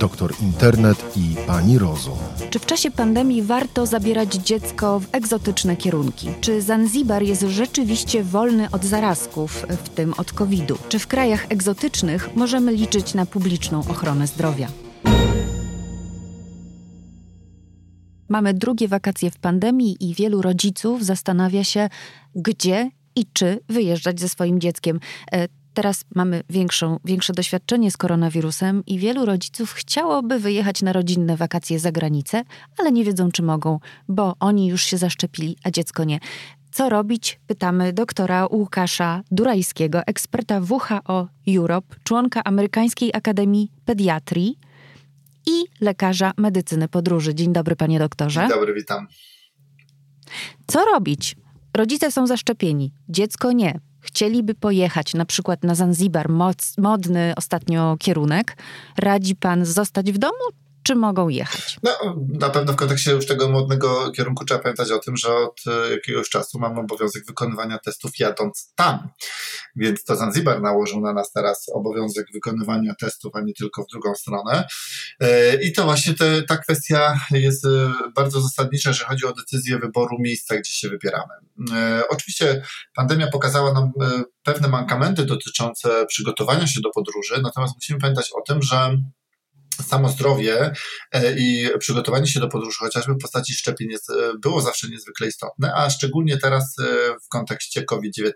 doktor internet i pani rozum. Czy w czasie pandemii warto zabierać dziecko w egzotyczne kierunki? Czy Zanzibar jest rzeczywiście wolny od zarazków, w tym od COVID-u? Czy w krajach egzotycznych możemy liczyć na publiczną ochronę zdrowia? Mamy drugie wakacje w pandemii i wielu rodziców zastanawia się, gdzie i czy wyjeżdżać ze swoim dzieckiem. Teraz mamy większą, większe doświadczenie z koronawirusem i wielu rodziców chciałoby wyjechać na rodzinne wakacje za granicę, ale nie wiedzą, czy mogą, bo oni już się zaszczepili, a dziecko nie. Co robić? Pytamy doktora Łukasza Durajskiego, eksperta WHO Europe, członka Amerykańskiej Akademii Pediatrii i lekarza medycyny podróży. Dzień dobry, panie doktorze. Dzień dobry, witam. Co robić? Rodzice są zaszczepieni, dziecko nie. Chcieliby pojechać na przykład na Zanzibar, modny ostatnio kierunek. Radzi pan zostać w domu, czy mogą jechać? No, na pewno w kontekście już tego modnego kierunku trzeba pamiętać o tym, że od e, jakiegoś czasu mamy obowiązek wykonywania testów jadąc tam. Więc to Zanzibar nałożył na nas teraz obowiązek wykonywania testów, a nie tylko w drugą stronę. E, I to właśnie te, ta kwestia jest e, bardzo zasadnicza, jeżeli chodzi o decyzję wyboru miejsca, gdzie się wybieramy. Oczywiście pandemia pokazała nam pewne mankamenty dotyczące przygotowania się do podróży, natomiast musimy pamiętać o tym, że samo zdrowie e, i przygotowanie się do podróży, chociażby w postaci szczepień, jest, e, było zawsze niezwykle istotne, a szczególnie teraz e, w kontekście COVID-19.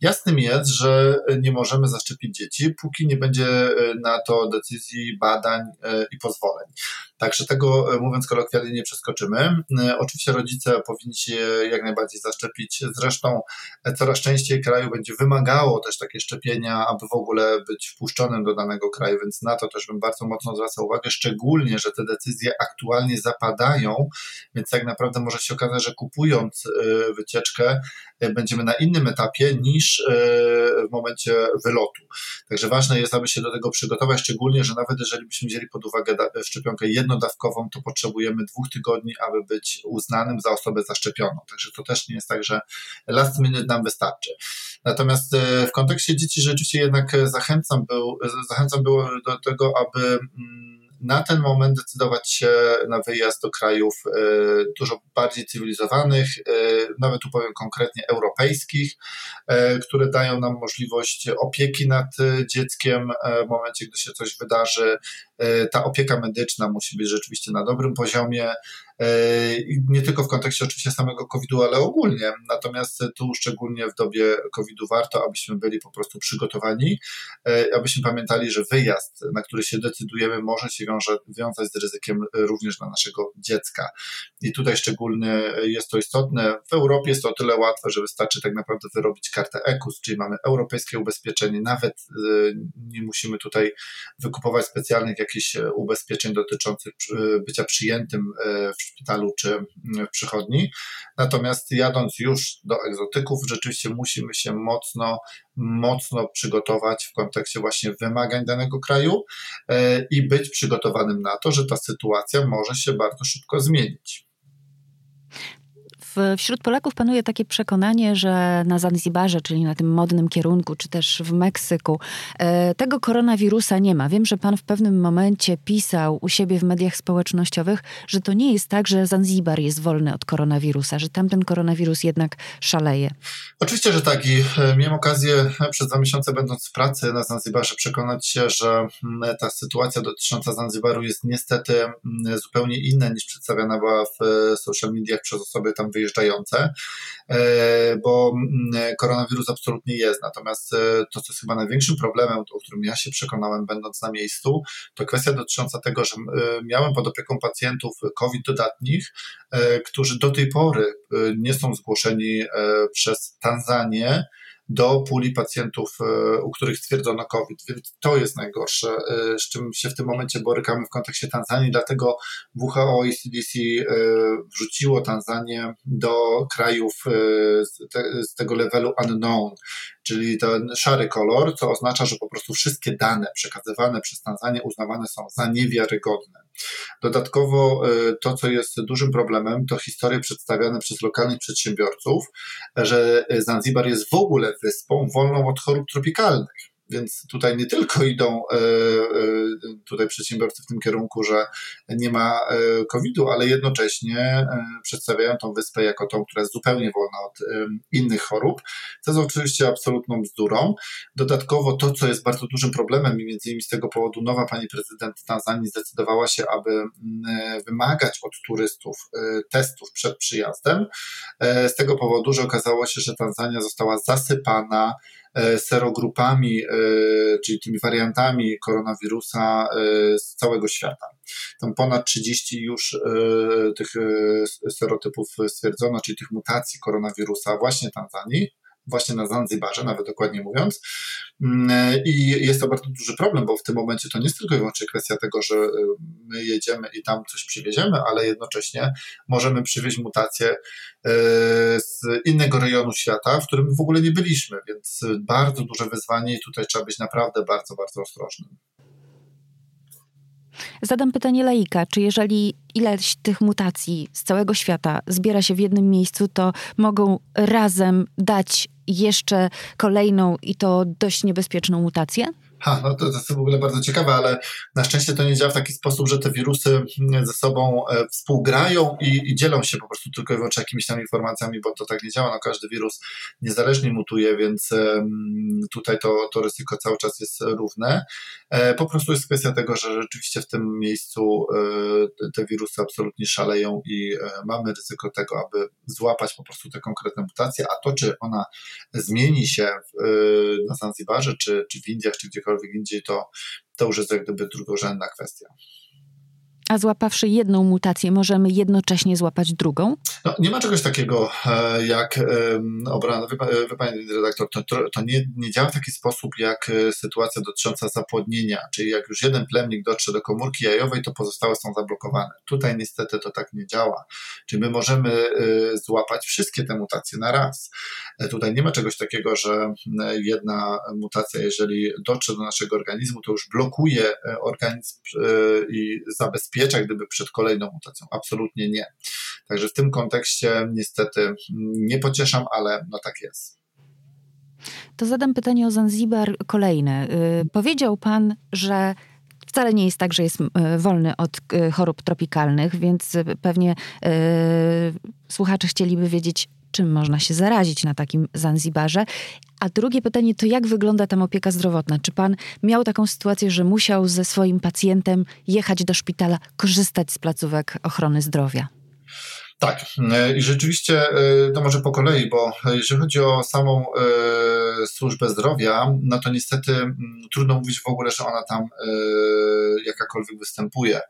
Jasnym jest, że nie możemy zaszczepić dzieci, póki nie będzie na to decyzji, badań i pozwoleń. Także tego, e, mówiąc kolokwialnie, nie przeskoczymy. E, oczywiście rodzice powinni się jak najbardziej zaszczepić. Zresztą e, coraz częściej kraju będzie wymagało też takie szczepienia, aby w ogóle być wpuszczonym do danego kraju, więc na to też bym bardzo mocno zwracał uwagę, szczególnie, że te decyzje aktualnie zapadają, więc tak naprawdę może się okazać, że kupując wycieczkę, będziemy na innym etapie niż w momencie wylotu. Także ważne jest, aby się do tego przygotować, szczególnie, że nawet jeżeli byśmy wzięli pod uwagę szczepionkę jedną jednodawkową, to potrzebujemy dwóch tygodni, aby być uznanym za osobę zaszczepioną. Także to też nie jest tak, że last minute nam wystarczy. Natomiast e, w kontekście dzieci rzeczywiście jednak zachęcam, był, zachęcam było do tego, aby mm, na ten moment decydować się na wyjazd do krajów e, dużo bardziej cywilizowanych, e, nawet tu powiem konkretnie europejskich, e, które dają nam możliwość opieki nad dzieckiem w momencie, gdy się coś wydarzy. Ta opieka medyczna musi być rzeczywiście na dobrym poziomie. Nie tylko w kontekście oczywiście samego COVID-u, ale ogólnie. Natomiast tu szczególnie w dobie COVID-u warto, abyśmy byli po prostu przygotowani, abyśmy pamiętali, że wyjazd, na który się decydujemy, może się wiąże, wiązać z ryzykiem również dla naszego dziecka. I tutaj szczególnie jest to istotne. W Europie jest to o tyle łatwe, że wystarczy tak naprawdę wyrobić kartę EKUS, czyli mamy europejskie ubezpieczenie, nawet nie musimy tutaj wykupować specjalnych jakichś ubezpieczeń dotyczących bycia przyjętym w szpitalu czy w przychodni. Natomiast jadąc już do egzotyków, rzeczywiście musimy się mocno mocno przygotować w kontekście właśnie wymagań danego kraju e, i być przygotowanym na to, że ta sytuacja może się bardzo szybko zmienić wśród Polaków panuje takie przekonanie, że na Zanzibarze, czyli na tym modnym kierunku, czy też w Meksyku, e, tego koronawirusa nie ma. Wiem, że pan w pewnym momencie pisał u siebie w mediach społecznościowych, że to nie jest tak, że Zanzibar jest wolny od koronawirusa, że tamten koronawirus jednak szaleje. Oczywiście, że tak. I e, miałem okazję e, przez dwa miesiące będąc w pracy na Zanzibarze przekonać się, że mm, ta sytuacja dotycząca Zanzibaru jest niestety mm, zupełnie inna niż przedstawiana była w social mediach przez osoby tam wyjeżdżające wyjeżdżające, e, bo mm, koronawirus absolutnie jest. Natomiast e, to, co jest chyba największym problemem, o którym ja się przekonałem, będąc na miejscu, to kwestia dotycząca tego, że e, miałem pod opieką pacjentów COVID dodatnich, którzy do tej pory nie są zgłoszeni przez Tanzanię do puli pacjentów, e, u których stwierdzono COVID. Więc to jest najgorsze, e, z czym się w tym momencie borykamy w kontekście Tanzanii. Dlatego WHO i CDC e, wrzuciło Tanzanię do krajów z tego levelu unknown, czyli ten szary kolor, co oznacza, że po prostu wszystkie dane przekazywane przez Tanzanię uznawane są za niewiarygodne. Dodatkowo to, co jest dużym problemem, to historie przedstawiane przez lokalnych przedsiębiorców, że Zanzibar jest w ogóle wyspą wolną od chorób tropikalnych. Więc tutaj nie tylko idą tutaj przedsiębiorcy w tym kierunku, że nie ma COVID-u, ale jednocześnie przedstawiają tą wyspę jako tą, która jest zupełnie wolna od innych chorób, co jest oczywiście absolutną bzdurą. Dodatkowo to, co jest bardzo dużym problemem i między innymi z tego powodu nowa pani prezydent Tanzanii zdecydowała się, aby wymagać od turystów testów przed przyjazdem, z tego powodu, że okazało się, że Tanzania została zasypana e, serogrupami, e, czyli tymi wariantami koronawirusa e, z całego świata. Tam ponad 30 już tych serotypów stwierdzono, czyli tych mutacji koronawirusa właśnie Tanzanii właśnie na Zanzibarze, nawet dokładnie mówiąc. Mm, I jest to bardzo duży problem, bo w tym momencie to nie jest tylko i wyłącznie kwestia tego, że y, my jedziemy i tam coś przywieziemy, ale jednocześnie możemy przywieźć mutacje y, z innego rejonu świata, w którym w ogóle nie byliśmy, więc bardzo duże wyzwanie i tutaj trzeba być naprawdę bardzo, bardzo ostrożnym. Zadam pytanie laika, czy jeżeli ileś tych mutacji z całego świata zbiera się w jednym miejscu, to mogą razem dać jeszcze kolejną i to dość niebezpieczną mutację? Ha, no to, to jest w ogóle bardzo ciekawe, ale na szczęście to nie działa w taki sposób, że te wirusy ze sobą e, współgrają i, i dzielą się po prostu tylko i wyłącznie jakimiś tam informacjami, bo to tak nie działa. No, każdy wirus niezależnie mutuje, więc tutaj to, to ryzyko cały czas jest równe. E, po prostu jest kwestia tego, że rzeczywiście w tym miejscu e, te wirusy absolutnie szaleją i mamy ryzyko tego, aby złapać po prostu te konkretne mutacje, a to, czy ona zmieni się na Zanzibarze, czy, czy w Indiach, czy gdziekolwiek gdziekolwiek indziej, to, to już jest jak gdyby drugorzędna kwestia. A złapawszy jedną mutację, możemy jednocześnie złapać drugą? No, nie ma czegoś takiego e, jak obrana. Wie, wie pani redaktor, to, to nie, nie działa w taki sposób jak e, sytuacja dotycząca zapłodnienia, czyli jak już jeden plemnik dotrze do komórki jajowej, to pozostałe są zablokowane. Tutaj niestety to tak nie działa. Czyli my możemy e, złapać wszystkie te mutacje na raz. Tutaj nie ma czegoś takiego, że jedna mutacja, jeżeli dotrze do naszego organizmu, to już blokuje organizm i zabezpiecza zabezpiecza gdyby przed kolejną mutacją. Absolutnie nie. Także w tym kontekście niestety nie pocieszam, ale no tak jest. To zadam pytanie o Zanzibar kolejne. Y, powiedział pan, że wcale nie jest tak, że jest y, wolny od y, chorób tropikalnych, więc pewnie słuchacze chcieliby wiedzieć, czym można się zarazić na takim Zanzibarze. A drugie pytanie to jak wygląda tam opieka zdrowotna? Czy pan miał taką sytuację, że musiał ze swoim pacjentem jechać do szpitala, korzystać z placówek ochrony zdrowia? Tak, e, i rzeczywiście e, to może po kolei, bo jeżeli chodzi o samą e, służbę zdrowia, no to niestety trudno mówić w ogóle, że ona tam jakakolwiek występuje.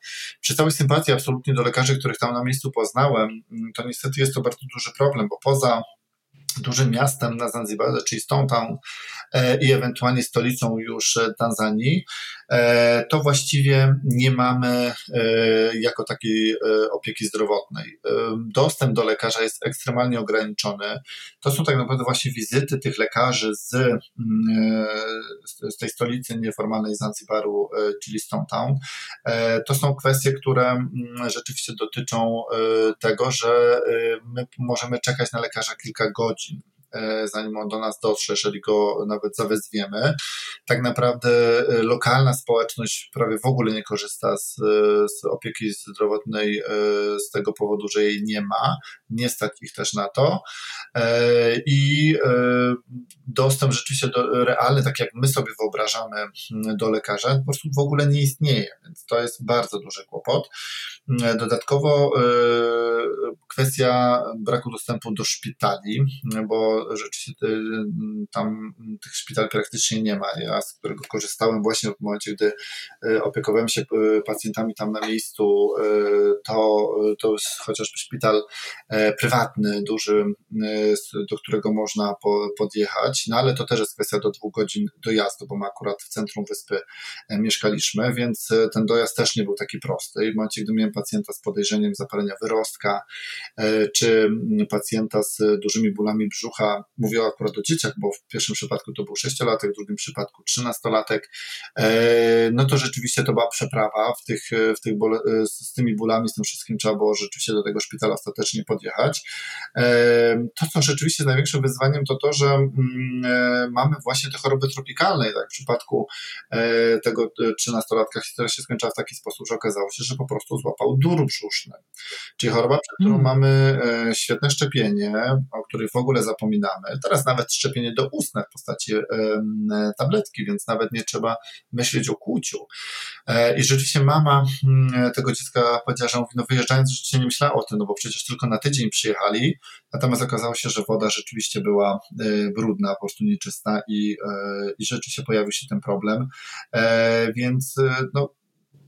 Przy całej sympatii absolutnie do lekarzy, których tam na miejscu poznałem, to niestety jest to bardzo duży problem, bo poza dużym miastem na Zanzibarze, czyli Stone Town i ewentualnie stolicą już Tanzanii, to właściwie nie mamy e, jako takiej e, opieki zdrowotnej. Dostęp do lekarza jest ekstremalnie ograniczony. To są tak naprawdę właśnie wizyty tych lekarzy z, mm, z tej stolicy nieformalnej Zanzibaru, czyli Stone Town. To są kwestie, które mm, rzeczywiście dotyczą tego, że my możemy czekać na lekarza kilka godzin. E, zanim on do nas dotrze, jeżeli go nawet zawezwiemy. Tak naprawdę e, lokalna społeczność prawie w ogóle nie korzysta z, z opieki zdrowotnej e, z tego powodu, że jej nie ma, nie stać ich też na to i dostęp rzeczywiście do, realny, tak jak my sobie wyobrażamy do lekarza, po prostu w ogóle nie istnieje, więc to jest bardzo duży kłopot. Dodatkowo kwestia braku dostępu do szpitali, bo rzeczywiście tam tych szpitali praktycznie nie ma. Ja z którego korzystałem właśnie w momencie, gdy e, opiekowałem się e, pacjentami tam na miejscu, e, to, to jest chociażby szpital prywatny, duży, do którego można podjechać, no ale to też jest kwestia do dwóch godzin dojazdu, bo my akurat w centrum wyspy mieszkaliśmy, więc ten dojazd też nie był taki prosty. I w momencie, gdy miałem pacjenta z podejrzeniem zapalenia wyrostka, czy pacjenta z dużymi bólami brzucha, mówię akurat o dzieciach, bo w pierwszym przypadku to był sześciolatek, w drugim przypadku trzynastolatek, no to rzeczywiście to była przeprawa w tych, w tych ból, z tymi bólami, z tym wszystkim trzeba było rzeczywiście do tego szpitala ostatecznie podjechać. To, co rzeczywiście największym wyzwaniem, to to, że mm, mamy właśnie te choroby tropikalne, tak w przypadku tego trzynastolatka historia się skończyła w taki sposób, że okazało się, że po prostu złapał dur brzuszny, czyli choroba, przed którą mm. Mamy świetne szczepienie, o których w ogóle zapominamy. Teraz nawet szczepienie do ustne w postaci tabletki, więc nawet nie trzeba myśleć o kłuciu. E, I rzeczywiście mama mm, tego dziecka powiedziała, że mówi, no wyjeżdżając rzeczywiście nie myślała o tym, no bo przecież tylko na tydzień przyjechali, natomiast okazało się, że woda rzeczywiście była e, brudna, po prostu nieczysta i, e, i rzeczywiście pojawił się ten problem. Więc no,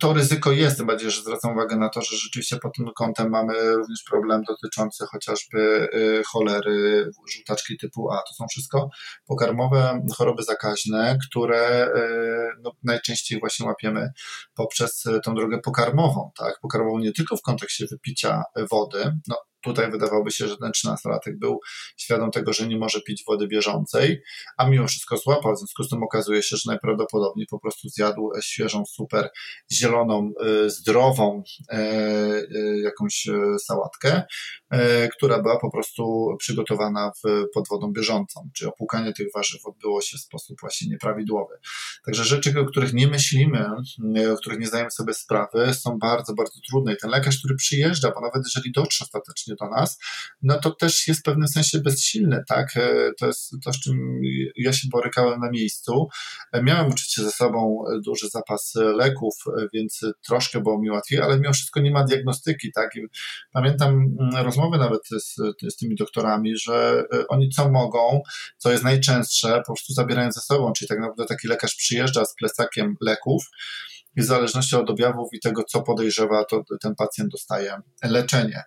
to ryzyko jest, tym bardziej, że zwracam uwagę na to, że rzeczywiście pod tym kątem mamy również problem dotyczący chociażby y, cholery, żółtaczki typu A. To są wszystko pokarmowe choroby zakaźne, które y, no, najczęściej właśnie łapiemy poprzez tą drogę pokarmową, tak? Pokarmową nie tylko w kontekście wypicia wody, no Tutaj wydawałoby się, że ten 13-latek był świadom tego, że nie może pić wody bieżącej, a mimo wszystko złapał. W związku z tym okazuje się, że najprawdopodobniej po prostu zjadł świeżą, super zieloną, y, zdrową y, y, jakąś sałatkę, która była po prostu przygotowana pod wodą bieżącą. Czyli opłukanie tych warzyw odbyło się w sposób właśnie nieprawidłowy. Także rzeczy, o których nie myślimy, o których nie zdajemy sobie sprawy, są bardzo, bardzo trudne. I ten lekarz, który przyjeżdża, bo nawet jeżeli dotrze ostatecznie do nas, no to też jest w pewnym sensie bezsilny, tak? E, to jest to, z czym ja się borykałem na miejscu. E, miałem oczywiście ze sobą duży zapas leków, e, więc troszkę było mi łatwiej, ale mimo wszystko nie ma diagnostyki, tak? I pamiętam mm, rozmowy nawet z, z tymi doktorami, że oni co mogą, co jest najczęstsze, po prostu zabierają ze sobą, czyli tak naprawdę taki lekarz przyjeżdża z plecakiem leków, i w zależności od objawów i tego, co podejrzewa, to ten pacjent dostaje leczenie.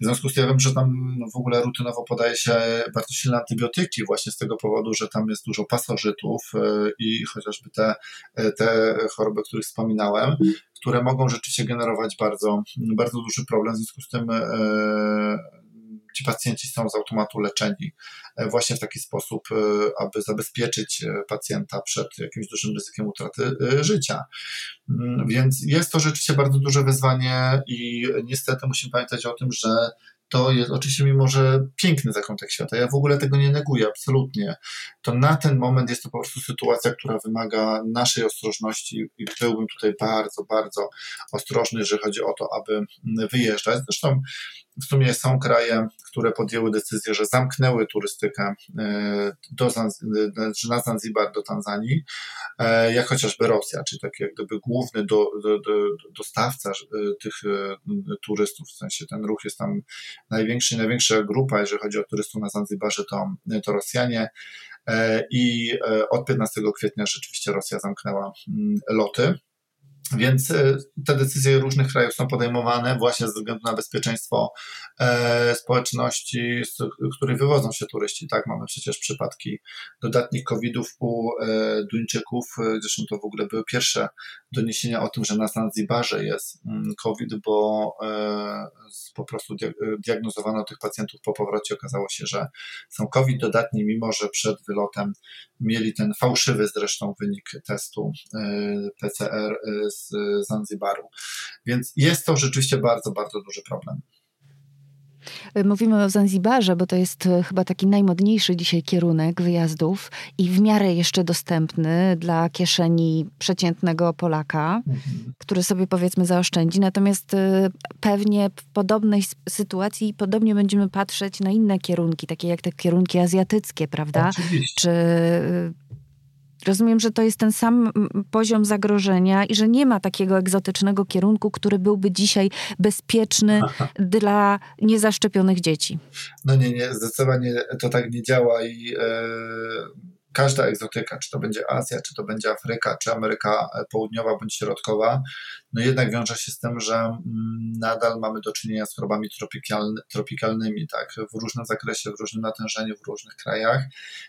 W związku z tym ja wiem, że tam w ogóle rutynowo podaje się bardzo silne antybiotyki właśnie z tego powodu, że tam jest dużo pasożytów e, i chociażby te, e, te choroby, o których wspominałem, które mogą rzeczywiście generować bardzo, bardzo duży problem. W związku z tym e, ci pacjenci są z automatu leczeni e, właśnie w taki sposób, e, aby zabezpieczyć e, pacjenta przed jakimś dużym ryzykiem utraty życia. Mm, więc jest to rzeczywiście bardzo duże wyzwanie i niestety musimy pamiętać o tym, że to jest oczywiście mimo, że piękny zakątek świata. Ja w ogóle tego nie neguję, absolutnie. To na ten moment jest to po prostu sytuacja, która wymaga naszej ostrożności i byłbym tutaj bardzo, bardzo ostrożny, jeżeli chodzi o to, aby wyjeżdżać. Zresztą w sumie są kraje, które podjęły decyzję, że zamknęły turystykę e, do, znaczy na Zanzibar, do Tanzanii, e, jak chociażby Rosja, czyli taki jak gdyby główny do, do, do, dostawca e, tych turystów, w sensie ten ruch jest tam największy, największa grupa, jeżeli chodzi o turystów na Zanzibarze, to, to Rosjanie. I od 15 kwietnia rzeczywiście Rosja zamknęła mm, loty. Więc e, te decyzje różnych krajów są podejmowane właśnie ze względu na bezpieczeństwo e, społeczności, z której wywodzą się turyści. Tak, mamy przecież przypadki dodatnich covidów u e, Duńczyków. Zresztą to w ogóle były pierwsze doniesienia o tym, że na Zanzibarze jest mm, COVID, bo po prostu diagnozowano tych pacjentów po powrocie. Okazało się, że są COVID dodatni, mimo że przed wylotem mieli ten fałszywy zresztą wynik testu PCR z Zanzibaru. Więc jest to rzeczywiście bardzo, bardzo duży problem. Mówimy o Zanzibarze, bo to jest e, chyba taki najmodniejszy dzisiaj kierunek wyjazdów i w miarę jeszcze dostępny dla kieszeni przeciętnego Polaka, mhm. który sobie powiedzmy zaoszczędzi. Natomiast e, pewnie w podobnej sytuacji podobnie będziemy patrzeć na inne kierunki, takie jak te kierunki azjatyckie, prawda? Oczywiście. Czy Rozumiem, że to jest ten sam poziom zagrożenia i że nie ma takiego egzotycznego kierunku, który byłby dzisiaj bezpieczny Aha. dla niezaszczepionych dzieci. No nie, nie, zdecydowanie to tak nie działa i e, każda egzotyka, czy to będzie Azja, czy to będzie Afryka, czy Ameryka Południowa bądź Środkowa, no jednak wiąże się z tym, że mm, nadal mamy do czynienia z chorobami tropikalny, tropikalnymi, tak, w różnym zakresie, w różnym natężeniu, w różnych krajach.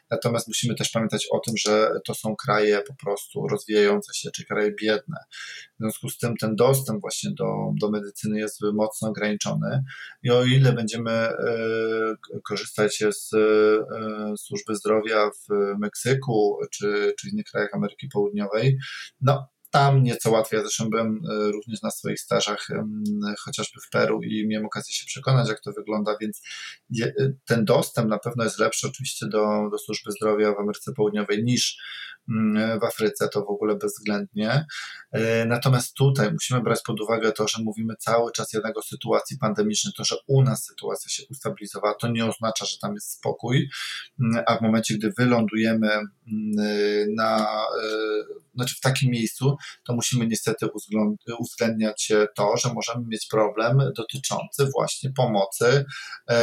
Natomiast musimy też pamiętać o tym, że to są kraje po prostu rozwijające się, czy kraje biedne. W związku z tym ten dostęp właśnie do, do medycyny jest mocno ograniczony i o ile będziemy e, korzystać z e, służby zdrowia w Meksyku czy, czy innych krajach Ameryki Południowej, no tam nieco łatwiej. Ja zresztą byłem e, również na swoich stażach, chociażby w Peru i miałem okazję się przekonać, jak to wygląda, więc ten dostęp na pewno jest lepszy oczywiście do, do służby zdrowia w Ameryce Południowej niż w Afryce, to w ogóle bezwzględnie. E, natomiast tutaj musimy brać pod uwagę to, że mówimy cały czas jednak o sytuacji pandemicznej, to, że u nas sytuacja się ustabilizowała, to nie oznacza, że tam jest spokój, a w momencie, gdy wylądujemy na, e, znaczy w takim miejscu, to musimy niestety uwzględniać to, że możemy mieć problem dotyczący właśnie pomocy e,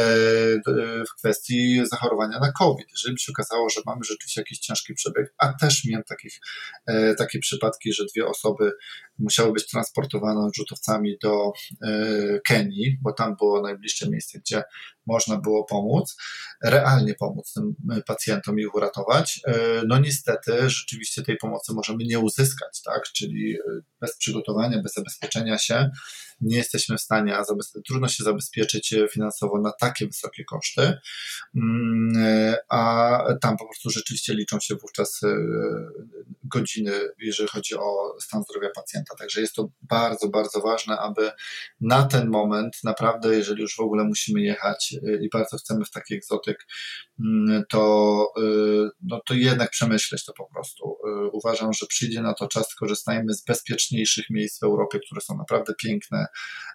w kwestii zachorowania na COVID. Jeżeli by się okazało, że mamy rzeczywiście jakiś ciężki przebieg, a też miałem takich, e, takie przypadki, że dwie osoby musiały być transportowane rzutowcami do e, Kenii, bo tam było najbliższe miejsce, gdzie można było pomóc, realnie pomóc tym pacjentom i ich uratować. No niestety rzeczywiście tej pomocy możemy nie uzyskać, tak? Czyli bez przygotowania, bez zabezpieczenia się nie jesteśmy w stanie, a trudno się zabezpieczyć finansowo na takie wysokie koszty, mm, a tam po prostu rzeczywiście liczą się wówczas e, godziny, jeżeli chodzi o stan zdrowia pacjenta. Także jest to bardzo, bardzo ważne, aby na ten moment naprawdę, jeżeli już w ogóle musimy jechać e, i bardzo chcemy w taki egzotyk, mm, to, e, no to jednak przemyśleć to po prostu. Uważam, że przyjdzie na to czas, korzystajmy z bezpieczniejszych miejsc w Europie, które są naprawdę piękne,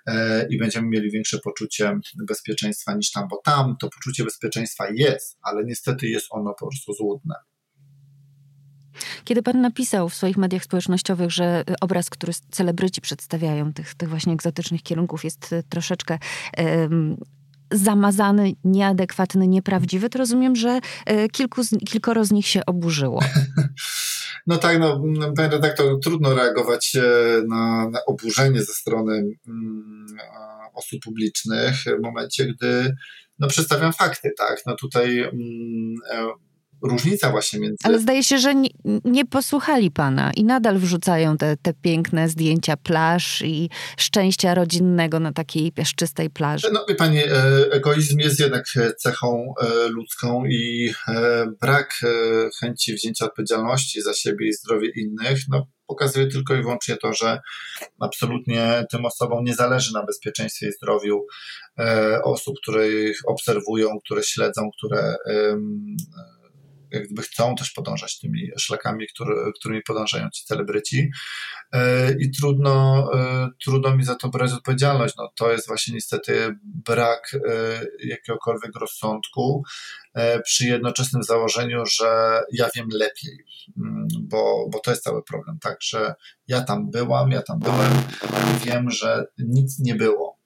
E, i będziemy mieli większe poczucie bezpieczeństwa niż tam, bo tam to poczucie bezpieczeństwa jest, ale niestety jest ono po prostu złudne. Kiedy pan napisał w swoich mediach społecznościowych, że obraz, który celebryci przedstawiają tych, tych właśnie egzotycznych kierunków jest troszeczkę um, zamazany, nieadekwatny, nieprawdziwy, to rozumiem, że e, kilku z, kilkoro z nich się oburzyło. No tak, no, panie redaktor, trudno reagować e, na, na oburzenie ze strony mm, osób publicznych w momencie, gdy no, przedstawiam fakty, tak? No tutaj mm, e, różnica właśnie między... Ale zdaje się, że nie, nie, posłuchali pana i nadal wrzucają te, te piękne zdjęcia plaż i szczęścia rodzinnego na takiej piaszczystej plaży. No wie pani, e, egoizm jest jednak cechą e, ludzką i e, brak chęci wzięcia odpowiedzialności za siebie i zdrowie innych, no pokazuje tylko i wyłącznie to, że absolutnie tym osobom nie zależy na bezpieczeństwie i zdrowiu osób, które ich obserwują, które śledzą, które jak gdyby chcą też podążać tymi szlakami, który, którymi podążają ci celebryci e, i trudno, e, trudno mi za to brać odpowiedzialność. No, to jest właśnie niestety brak e, jakiegokolwiek rozsądku przy jednoczesnym założeniu, że ja wiem lepiej, mm, bo, bo to jest cały problem, tak, że ja tam byłam, ja tam byłem i wiem, że nic nie było.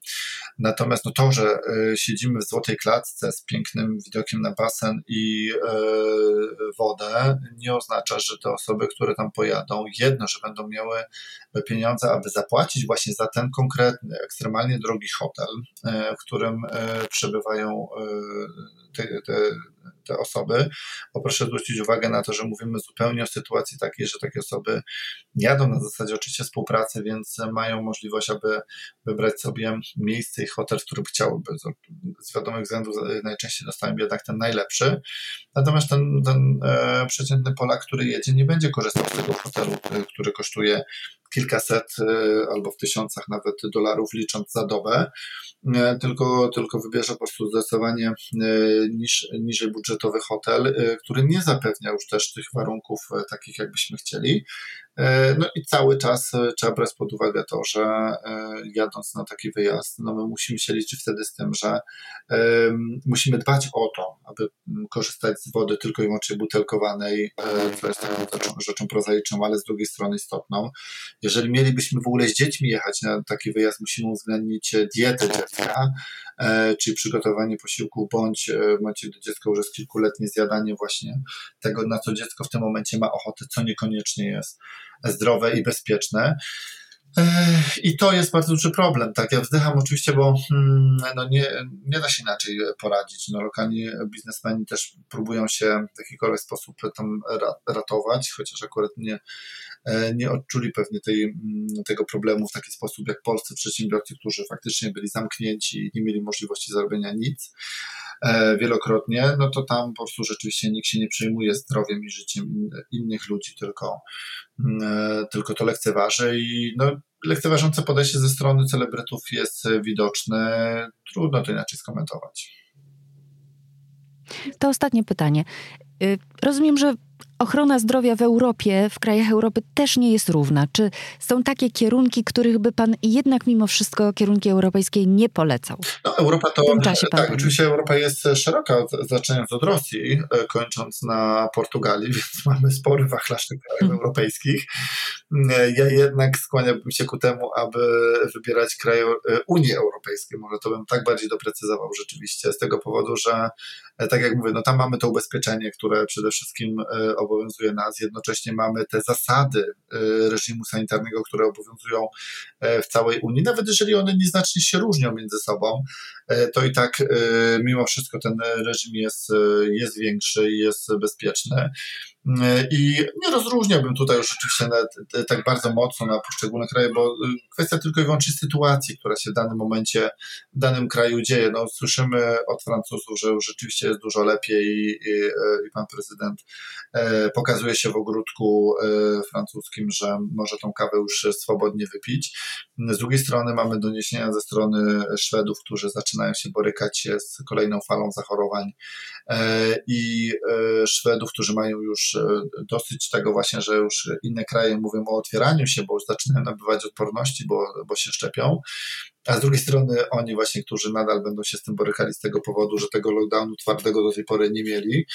Natomiast no to, że e, siedzimy w złotej klatce z pięknym widokiem na basen i e, wodę, nie oznacza, że te osoby, które tam pojadą, jedno, że będą miały pieniądze, aby zapłacić właśnie za ten konkretny, ekstremalnie drogi hotel, e, w którym przebywają te, te, te osoby, bo proszę zwrócić uwagę na to, że mówimy zupełnie o sytuacji takiej, że takie osoby jadą na zasadzie oczywiście współpracy, więc mają możliwość, aby wybrać sobie miejsce i hotel, w którym chciałyby. Z wiadomych względów najczęściej dostają jednak ten najlepszy. Natomiast ten, ten e, przeciętny Polak, który jedzie, nie będzie korzystał z tego hotelu, e, który kosztuje kilkaset e, albo w tysiącach nawet dolarów licząc za dobę, e, tylko, tylko wybierze po prostu zdecydowanie e, niż, niżej budżetowy hotel, który nie zapewnia już też tych warunków takich, jakbyśmy chcieli. No i cały czas trzeba brać pod uwagę to, że jadąc na taki wyjazd, no my musimy się liczyć wtedy z tym, że musimy dbać o to, aby korzystać z wody tylko i wyłącznie butelkowanej, co jest taką rzeczą, rzeczą prozaiczną, ale z drugiej strony istotną. Jeżeli mielibyśmy w ogóle z dziećmi jechać na taki wyjazd, musimy uwzględnić dietę dziecka, e, czyli przygotowanie posiłków, bądź e, w momencie, gdy dziecko już jest kilkuletnie, zjadanie właśnie tego, na co dziecko w tym momencie ma ochotę, co niekoniecznie jest zdrowe i bezpieczne. I to jest bardzo duży problem. Tak, ja wzdycham oczywiście, bo hmm, no nie, nie da się inaczej poradzić. No, lokalni biznesmeni też próbują się w jakikolwiek sposób tam ratować, chociaż akurat nie, nie odczuli pewnie tej, mm, tego problemu w taki sposób jak polscy przedsiębiorcy, którzy faktycznie byli zamknięci i nie mieli możliwości zarobienia nic e, wielokrotnie, no to tam po prostu rzeczywiście nikt się nie przejmuje zdrowiem i życiem innych ludzi, tylko, mm, e, tylko to lekceważy i no, lekceważące podejście ze strony celebrytów jest widoczne. Trudno to inaczej skomentować. To ostatnie pytanie. Y, rozumiem, że ochrona zdrowia w Europie, w krajach Europy też nie jest równa. Czy są takie kierunki, których by pan jednak mimo wszystko kierunki europejskie nie polecał? No, Europa to. tak, oczywiście Europa jest szeroka, zaczynając od Rosji, e, kończąc na Portugalii, więc mamy spory wachlarz tych krajów hmm. europejskich. E, ja jednak skłaniałbym się ku temu, aby wybierać kraje e, Unii Europejskiej. Może to bym tak bardziej doprecyzował rzeczywiście, z tego powodu, że tak jak mówię, no tam mamy to ubezpieczenie, które przede wszystkim obowiązuje nas. Jednocześnie mamy te zasady y, reżimu sanitarnego, które obowiązują e, w całej Unii. Nawet jeżeli one nieznacznie się różnią między sobą, e, to i tak y, mimo wszystko ten reżim jest, jest większy i jest bezpieczny. I nie rozróżniałbym tutaj już rzeczywiście tak bardzo mocno na poszczególne kraje, bo kwestia tylko i wyłącznie sytuacji, która się w danym momencie w danym kraju dzieje. No, słyszymy od Francuzów, że już rzeczywiście jest dużo lepiej i, i, i pan prezydent e, pokazuje się w ogródku e, francuskim, że może tą kawę już swobodnie wypić. Z drugiej strony mamy doniesienia ze strony Szwedów, którzy zaczynają się borykać z kolejną falą zachorowań e, i Szwedów, którzy mają już dosyć tego właśnie, że już inne kraje mówią o otwieraniu się, bo już zaczynają nabywać odporności, bo, bo się szczepią. A z drugiej strony oni właśnie, którzy nadal będą się z tym borykali z tego powodu, że tego lockdownu twardego do tej pory nie mieli.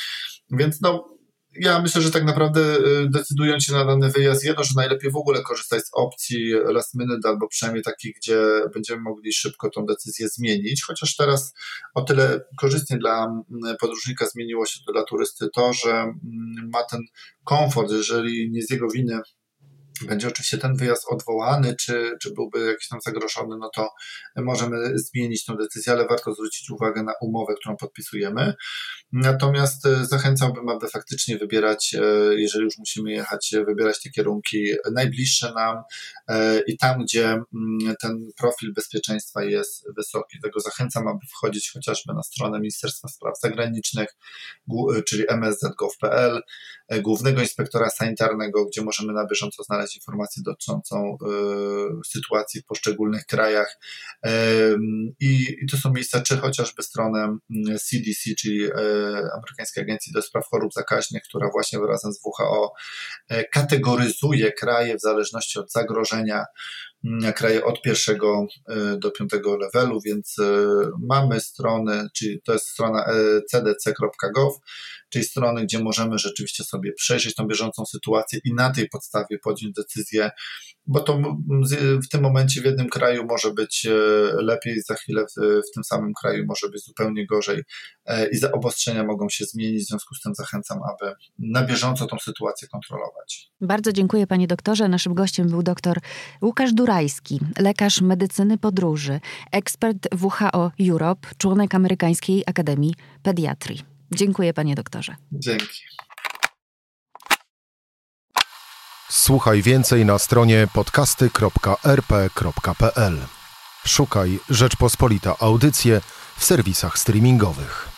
Więc no, ja myślę, że tak naprawdę y, decydując się na dany wyjazd, jedno, że najlepiej w ogóle korzystać z opcji last minute albo przynajmniej takich, gdzie będziemy mogli szybko tą decyzję zmienić, chociaż teraz o tyle korzystnie dla mm, podróżnika zmieniło się to dla turysty to, że mm, ma ten komfort, jeżeli nie z jego winy będzie oczywiście ten wyjazd odwołany, czy, czy byłby jakiś tam zagrożony, no to możemy zmienić tę decyzję, ale warto zwrócić uwagę na umowę, którą podpisujemy. Natomiast e, zachęcałbym, aby faktycznie wybierać, e, jeżeli już musimy jechać, wybierać te kierunki najbliższe nam e, i tam, gdzie mm, ten profil bezpieczeństwa jest wysoki. Tego zachęcam, aby wchodzić chociażby na stronę Ministerstwa Spraw Zagranicznych, czyli msz.gov.pl, Głównego Inspektora Sanitarnego, gdzie możemy na bieżąco znaleźć informację dotyczącą sytuacji w poszczególnych krajach. I to są miejsca, czy chociażby stronę CDC, mm, czyli Amerykańskiej Agencji do Spraw Chorób Zakaźnych, która właśnie razem z WHO e, kategoryzuje kraje w zależności od zagrożenia, kraje od pierwszego e, do piątego levelu, więc e, mamy stronę, czyli to jest strona cdc.gov, czyli strony, gdzie możemy rzeczywiście sobie przejrzeć tą bieżącą sytuację i na tej podstawie podjąć decyzję, bo to w tym momencie w jednym kraju może być e, lepiej, za chwilę w, tym samym kraju może być zupełnie gorzej e, i za obostrzenia mogą się zmienić, w związku z tym zachęcam, aby na bieżąco tą sytuację kontrolować. Bardzo dziękuję panie doktorze. Naszym gościem był dr Łukasz Durajski, lekarz medycyny podróży, ekspert WHO Europe, członek Amerykańskiej Akademii Pediatrii. Dziękuję, panie doktorze. Dzięki. Słuchaj więcej na stronie podcasty.rp.pl. Szukaj Rzeczpospolita Audycje w serwisach streamingowych.